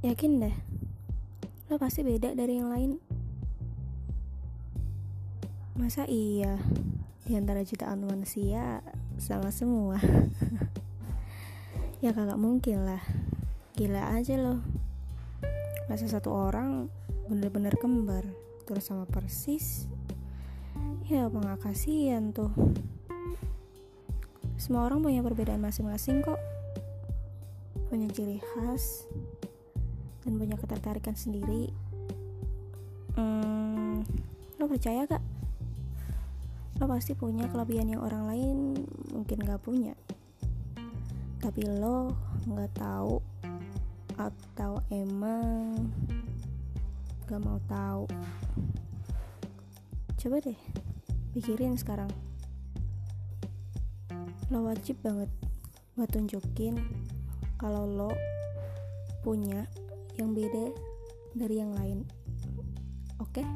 yakin deh. Lo pasti beda dari yang lain. Masa iya? Di antara jutaan manusia sama semua. Ya kagak mungkin lah. Gila aja loh masa satu orang bener-bener kembar terus sama persis? Ya apa kasihan tuh? Semua orang punya perbedaan masing-masing kok. Punya ciri khas dan punya ketertarikan sendiri. Hmm, lo percaya gak? Lo pasti punya kelebihan yang orang lain mungkin gak punya. Tapi lo nggak tahu atau emang gak mau tahu. Coba deh pikirin sekarang. Lo wajib banget buat tunjukin kalau lo punya yang beda dari yang lain oke okay?